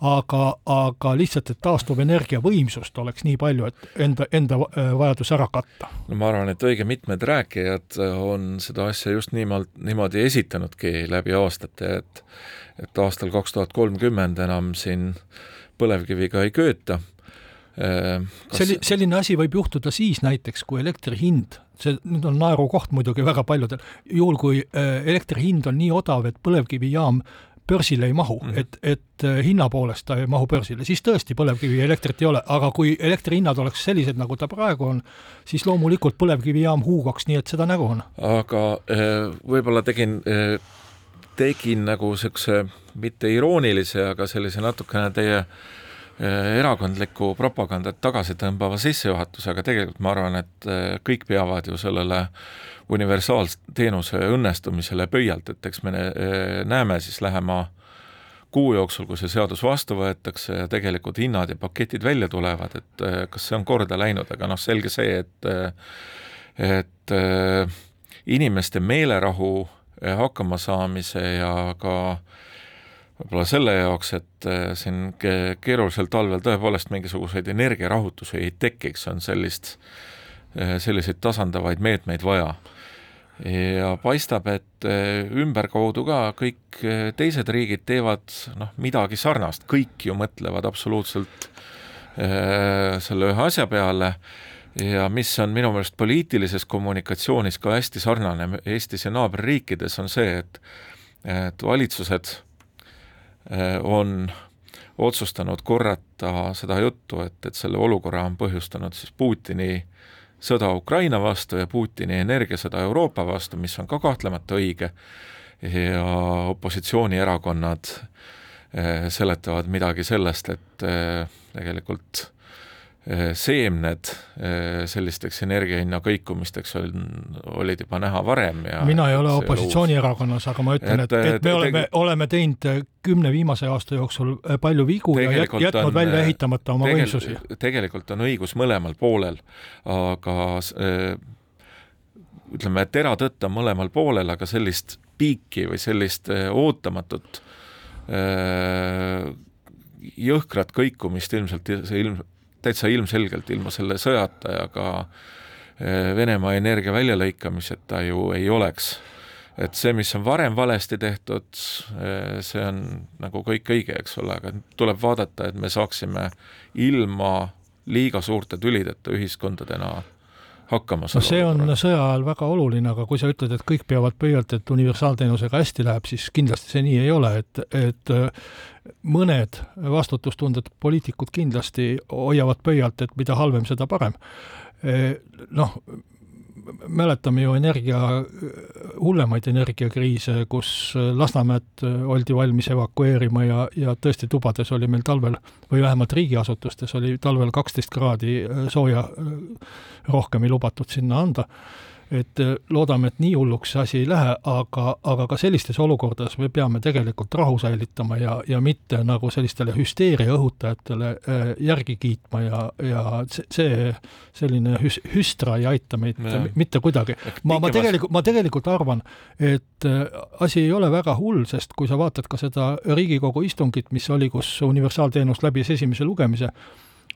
aga, aga lihtsalt, et taastuvenergia võimsust oleks nii palju, et enda, enda vajadus ära katta. no ma arvan, et õige mitmed rääkijad on seda asja just niimoodi, niimoodi esitanudki läbi aastate, et et aastal kaks tuhat kolmkümmend enam siin põlevkiviga ei kööta. Äh, kas... Selli-, selline asi võib juhtuda siis näiteks, kui elektri hind, see nüüd on naerukoht muidugi väga paljudel, juhul kui äh, elektri hind on nii odav, et põlevkivijaam börsile ei mahu mm, -hmm. et, et äh, hinna poolest ta ei mahu börsile, siis tõesti põlevkivielektrit ei ole, aga kui elektrihinnad oleks sellised, nagu ta praegu on, siis loomulikult põlevkivijaam huugaks, nii et seda nägu on. aga võib-olla tegin tegin nagu niisuguse mitte iroonilise, aga sellise natukene teie eh, erakondliku propagandat tagasitõmbava sissejuhatuse, aga tegelikult ma arvan, et eh, kõik peavad ju sellele universaalteenuse õnnestumisele pöialt, et eks me eh, näeme siis lähema kuu jooksul, kui see seadus vastu võetakse ja tegelikult hinnad ja paketid välja tulevad, et kas see on korda läinud, aga noh, selge see, et et inimeste meelerahu hakkamasaamise ja ka võib-olla selle jaoks, et eh, siin keerulisel talvel tõepoolest mingisuguseid energiarahutusi ei tekiks, on sellist, eh, selliseid tasandavaid meetmeid vaja. ja paistab, et ümberkaudu ka kõik teised riigid teevad noh, midagi sarnast, kõik ju mõtlevad absoluutselt selle ühe asja peale ja mis on minu meelest poliitilises kommunikatsioonis ka hästi sarnane Eestis ja naaberriikides, on see, et et valitsused eh, on otsustanud korrata seda juttu, et, et selle olukorra on põhjustanud siis Putini sõda Ukraina vastu ja Putini energiasõda Euroopa vastu, mis on ka kahtlemata õige, ja opositsioonierakonnad eh, seletavad midagi sellest, et eh, tegelikult Äh, seemned äh, sellisteks energiahinna kõikumisteks on, olid juba näha varem ja mina ei ole opositsioonierakonnas, aga ma ütlen, et, et, et me oleme, oleme teinud kümne viimase aasta jooksul äh, palju vigu ja jätnud on, välja ehitamata oma tegel, võimsusi. tegelikult on õigus mõlemal poolel, aga ütleme, teratõtt on mõlemal poolel, aga sellist piiki või sellist ootamatut jõhkrat kõikumist ilmselt ilm, täitsa ilmselgelt ilma selle sõjata ja ka eh, Venemaa energia väljalõikamiseta ju ei oleks. et see, mis on varem valesti tehtud, eh, see on nagu kõik õige, eks ole, aga tuleb vaadata, et me saaksime ilma liiga suurte tülideta ühiskondadena hakkama no see on sõja ajal väga oluline, aga kui sa ütled, et kõik peavad pöialt, et universaalteenusega hästi läheb, siis kindlasti see nii ei ole, et, et mõned vastutustundetud poliitikud kindlasti hoiavad pöialt, et mida halvem, seda parem. Noh, mäletame ju energia, hullemaid energiakriise, kus Lasnamäed oldi valmis evakueerima ja, ja tõesti tubades oli meil talvel või vähemalt riigiasutustes oli talvel kaksteist kraadi sooja rohkem ei lubatud sinna anda et äh, loodame, et nii hulluks see asi ei lähe, aga, aga ka sellistes olukordades me peame tegelikult rahu säilitama ja, ja mitte nagu sellistele hüsteeria õhutajatele äh, järgi kiitma ja, ja see, selline hüs-, hüstra ei aita meid ja. mitte kuidagi. ma, ma tegelikult, ma tegelikult arvan, et äh, asi ei ole väga hull, sest kui sa vaatad ka seda Riigikogu istungit, mis oli, kus universaalteenus läbis esimese lugemise,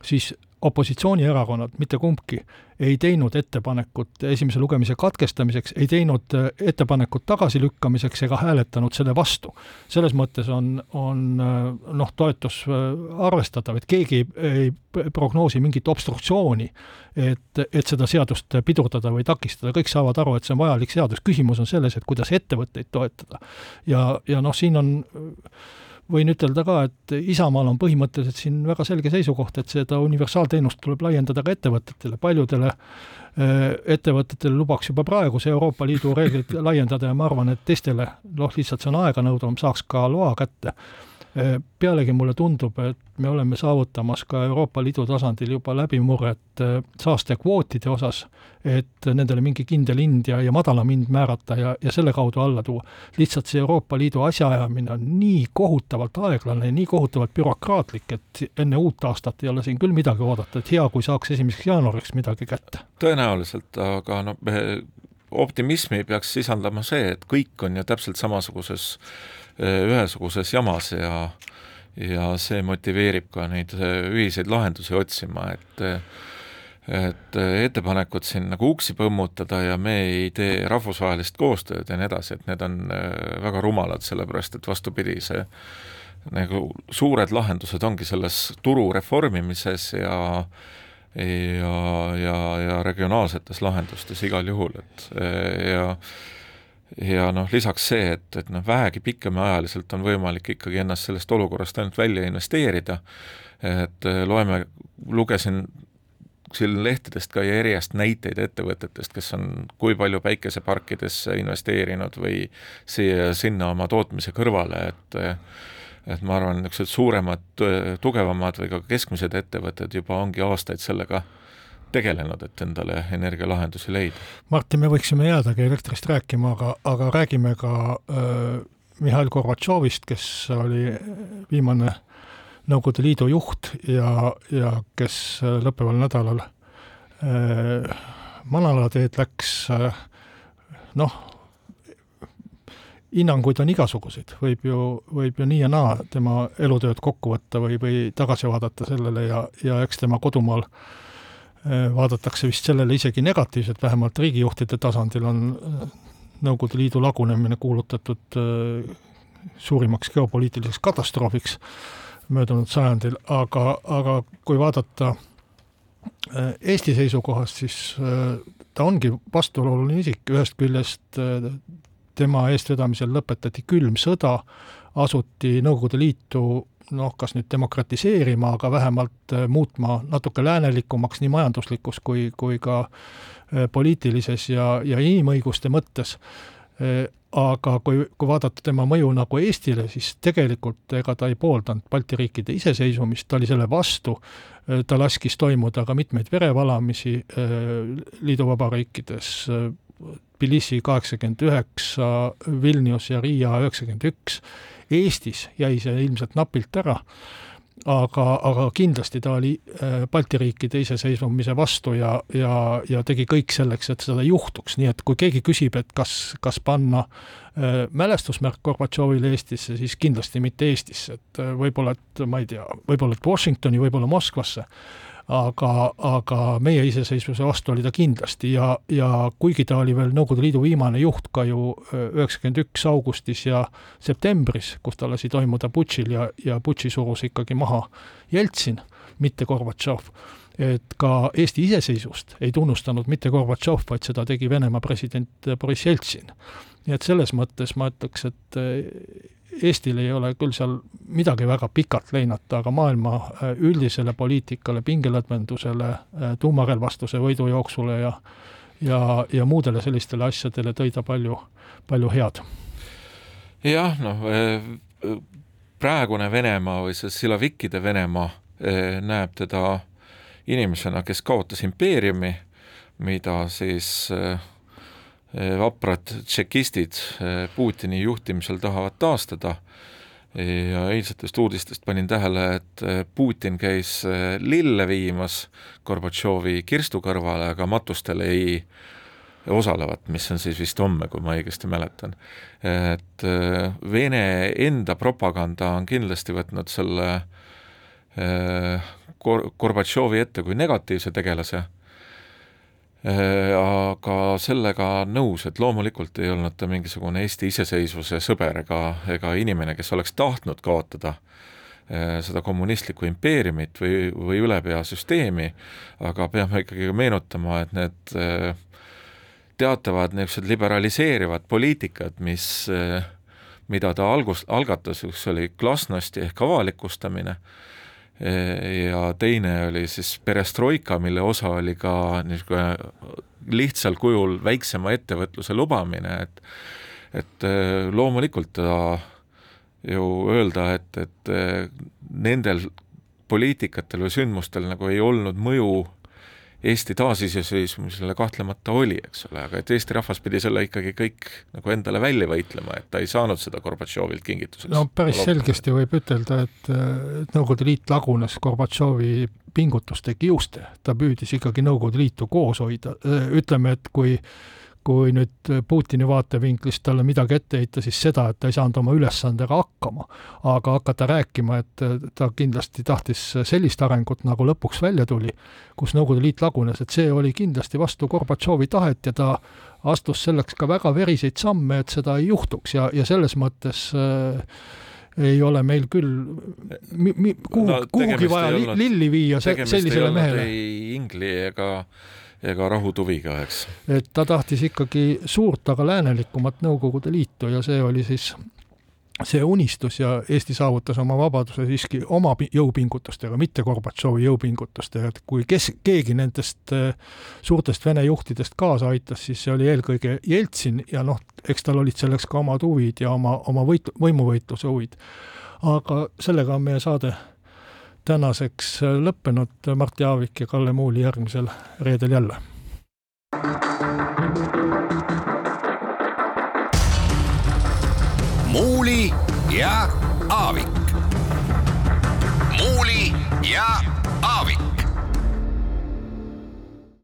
siis opositsioonierakonnad, mitte kumbki, ei teinud ettepanekut esimese lugemise katkestamiseks, ei teinud äh, ettepanekut tagasilükkamiseks ega hääletanud selle vastu. selles mõttes on, on äh, noh, toetus äh, arvestatav, et keegi ei, ei prognoosi mingit obstruktsiooni, et, et seda seadust pidurdada või takistada, kõik saavad aru, et see on vajalik seadus, küsimus on selles, et kuidas ettevõtteid toetada. ja, ja noh, siin on võin ütelda ka, et Isamaal on põhimõtteliselt siin väga selge seisukoht, et seda universaalteenust tuleb laiendada ka ettevõtetele, paljudele äh, ettevõtetele lubaks juba praegu see Euroopa Liidu reeglid laiendada ja ma arvan, et teistele, noh, lihtsalt see on aeganõudavam, saaks ka loa kätte pealegi mulle tundub, et me oleme saavutamas ka Euroopa Liidu tasandil juba läbimurret äh, saastekvootide osas, et nendele mingi kindel hind ja, ja madalam hind määrata ja, ja selle kaudu alla tuua. lihtsalt see Euroopa Liidu asjaajamine on nii kohutavalt aeglane ja nii kohutavalt bürokraatlik, et enne uut aastat ei ole siin küll midagi oodata, et hea, kui saaks esimeseks jaanuariks midagi kätte. tõenäoliselt, aga noh, optimismi peaks sisaldama see, et kõik on ju täpselt samasuguses Äh, ühesuguses jamas ja ja see motiveerib ka neid äh, ühiseid lahendusi otsima, et et ettepanekud siin nagu uksi põmmutada ja me ei tee rahvusvahelist koostööd ja nii edasi, et need on äh, väga rumalad, sellepärast et vastupidi, see nagu suured lahendused ongi selles turu reformimises ja ja, ja, ja regionaalsetes lahendustes igal juhul, et ja ja noh, lisaks see, et, et noh, vähegi pikemaajaliselt on võimalik ikkagi ennast sellest olukorrast ainult välja investeerida, et äh, loeme, lugesin siin lehtedest ka järjest näiteid ettevõtetest, kes on kui palju päikeseparkidesse investeerinud või siia-sinna oma tootmise kõrvale, et et ma arvan, niisugused suuremad, tugevamad või ka keskmised ettevõtted juba ongi aastaid sellega tegelenud, et endale energialahendusi leida. Martin, me võiksime jäädagi elektrist rääkima, aga, aga räägime ka äh, Mihhail Gorbatšovist, kes oli viimane Nõukogude Liidu juht ja, ja kes lõppeval nädalal äh, manalateed läks noh, hinnanguid on igasuguseid, võib ju, võib ju nii ja naa tema elutööd kokku võtta või, või tagasi vaadata sellele ja, ja eks tema kodumaal Äh, vaadatakse vist sellele isegi negatiivselt, vähemalt riigijuhtide tasandil on äh, Nõukogude Liidu lagunemine kuulutatud äh, suurimaks geopoliitiliseks katastroofiks möödunud sajandil, aga, aga kui vaadata Eesti seisukohast, siis ta ongi vastuoluline isik, ühest küljest tema eestvedamisel lõpetati külm sõda, asuti Nõukogude Liitu noh, kas nüüd demokratiseerima, aga vähemalt äh, muutma natuke läänelikumaks nii majanduslikus kui, kui ka äh, poliitilises ja, ja inimõiguste mõttes. Äh, aga kui, kui vaadata tema mõju nagu Eestile, siis tegelikult ega ta ei pooldanud Balti riikide iseseisvumist, ta oli selle vastu, ta laskis toimuda ka mitmeid verevalamisi liiduvabariikides, Tbilisi kaheksakümmend üheksa, Vilnius ja Riia üheksakümmend üks. Eestis jäi see ilmselt napilt ära, aga, aga kindlasti ta oli äh, Balti riikide iseseisvumise vastu ja, ja, ja tegi kõik selleks, et seda juhtuks, nii et kui keegi küsib, et kas, kas panna äh, mälestusmärk Gorbatšovile Eestisse, siis kindlasti mitte Eestisse, et äh, võib-olla, et ma ei tea, võib-olla et Washingtoni, võib-olla Moskvasse aga, aga meie iseseisvuse vastu oli ta kindlasti ja, ja kuigi ta oli veel Nõukogude Liidu viimane juht ka ju üheksakümmend üks augustis ja septembris, kus ta lasi toimuda putšil ja, ja putši surus ikkagi maha Jeltsin, mitte Gorbatšov. et ka Eesti iseseisvust ei tunnustanud mitte Gorbatšov, vaid seda tegi Venemaa president Boriss Jeltsin. nii et selles mõttes ma ütleks, et Eestil ei ole küll seal midagi väga pikalt leinata, aga maailma äh, üldisele poliitikale, pingelõdvendusele, äh, tuumarelvastuse võidujooksule ja ja, ja muudele sellistele asjadele tõi ta palju, palju head. jah, noh, äh, praegune Venemaa või see silavikkide Venemaa näeb teda inimesena, kes kaotas impeeriumi, mida siis äh, vaprad tšekistid eh, Putini juhtimisel tahavad taastada ja eilsetest uudistest panin tähele, et eh, Putin käis lille viimas Gorbatšovi kirstu kõrvale, aga matustel ei osalevat, mis on siis vist homme, kui ma õigesti mäletan. et Vene enda propaganda on kindlasti võtnud selle Gorbatšovi ette kui negatiivse tegelase aga sellega nõus, et loomulikult ei olnud ta mingisugune Eesti iseseisvuse sõber ega, ega inimene, kes oleks tahtnud kaotada äh, seda kommunistlikku impeeriumit või, või ülepeasüsteemi, aga peame ikkagi meenutama, et need äh, teatavad niisugused liberaliseerivad poliitikad, mis, mida ta algus, algatas, üks oli glasnosti ehk avalikustamine, ja teine oli siis perestroika, mille osa oli ka niisugune lihtsal kujul väiksema ettevõtluse lubamine, et et äh, loomulikult ta ju öelda, et, et äh, nendel poliitikatel või sündmustel nagu ei olnud mõju Eesti taasiseseisvumisele kahtlemata oli, eks ole, aga et Eesti rahvas pidi selle ikkagi kõik nagu endale välja võitlema, et ta ei saanud seda Gorbatšovilt kingituseks. no päris selgesti võib ütelda, et, et Nõukogude Liit lagunes Gorbatšovi pingutuste kiuste, ta püüdis ikkagi Nõukogude Liitu koos hoida, ütleme, et kui kui nüüd Putini vaatevinklist talle midagi ette heita, siis seda, et ta ei saanud oma ülesandega hakkama. aga hakata rääkima, et ta kindlasti tahtis sellist arengut, nagu lõpuks välja tuli, kus Nõukogude Liit lagunes, et see oli kindlasti vastu Gorbatšovi tahet ja ta astus selleks ka väga veriseid samme, et seda ei juhtuks ja, ja selles mõttes äh, ei ole meil küll mi, mi, kuhu no,, kuhugi vaja olnud, lilli viia se, sellisele mehele. ei ingli ega ega rahutuviga, eks. et ta tahtis ikkagi suurt, aga läänelikumat Nõukogude Liitu ja see oli siis see unistus ja Eesti saavutas oma vabaduse siiski oma jõupingutustega, mitte Gorbatšovi jõupingutustega, et kui kes, keegi nendest äh, suurtest Vene juhtidest kaasa aitas, siis see oli eelkõige Jeltsin ja noh, eks tal olid selleks ka omad huvid ja oma, oma võit-, võimuvõitluse huvid. aga sellega on meie saade tänaseks lõppenud, Mart Jaavik ja Kalle Muuli järgmisel reedel jälle. muuli ja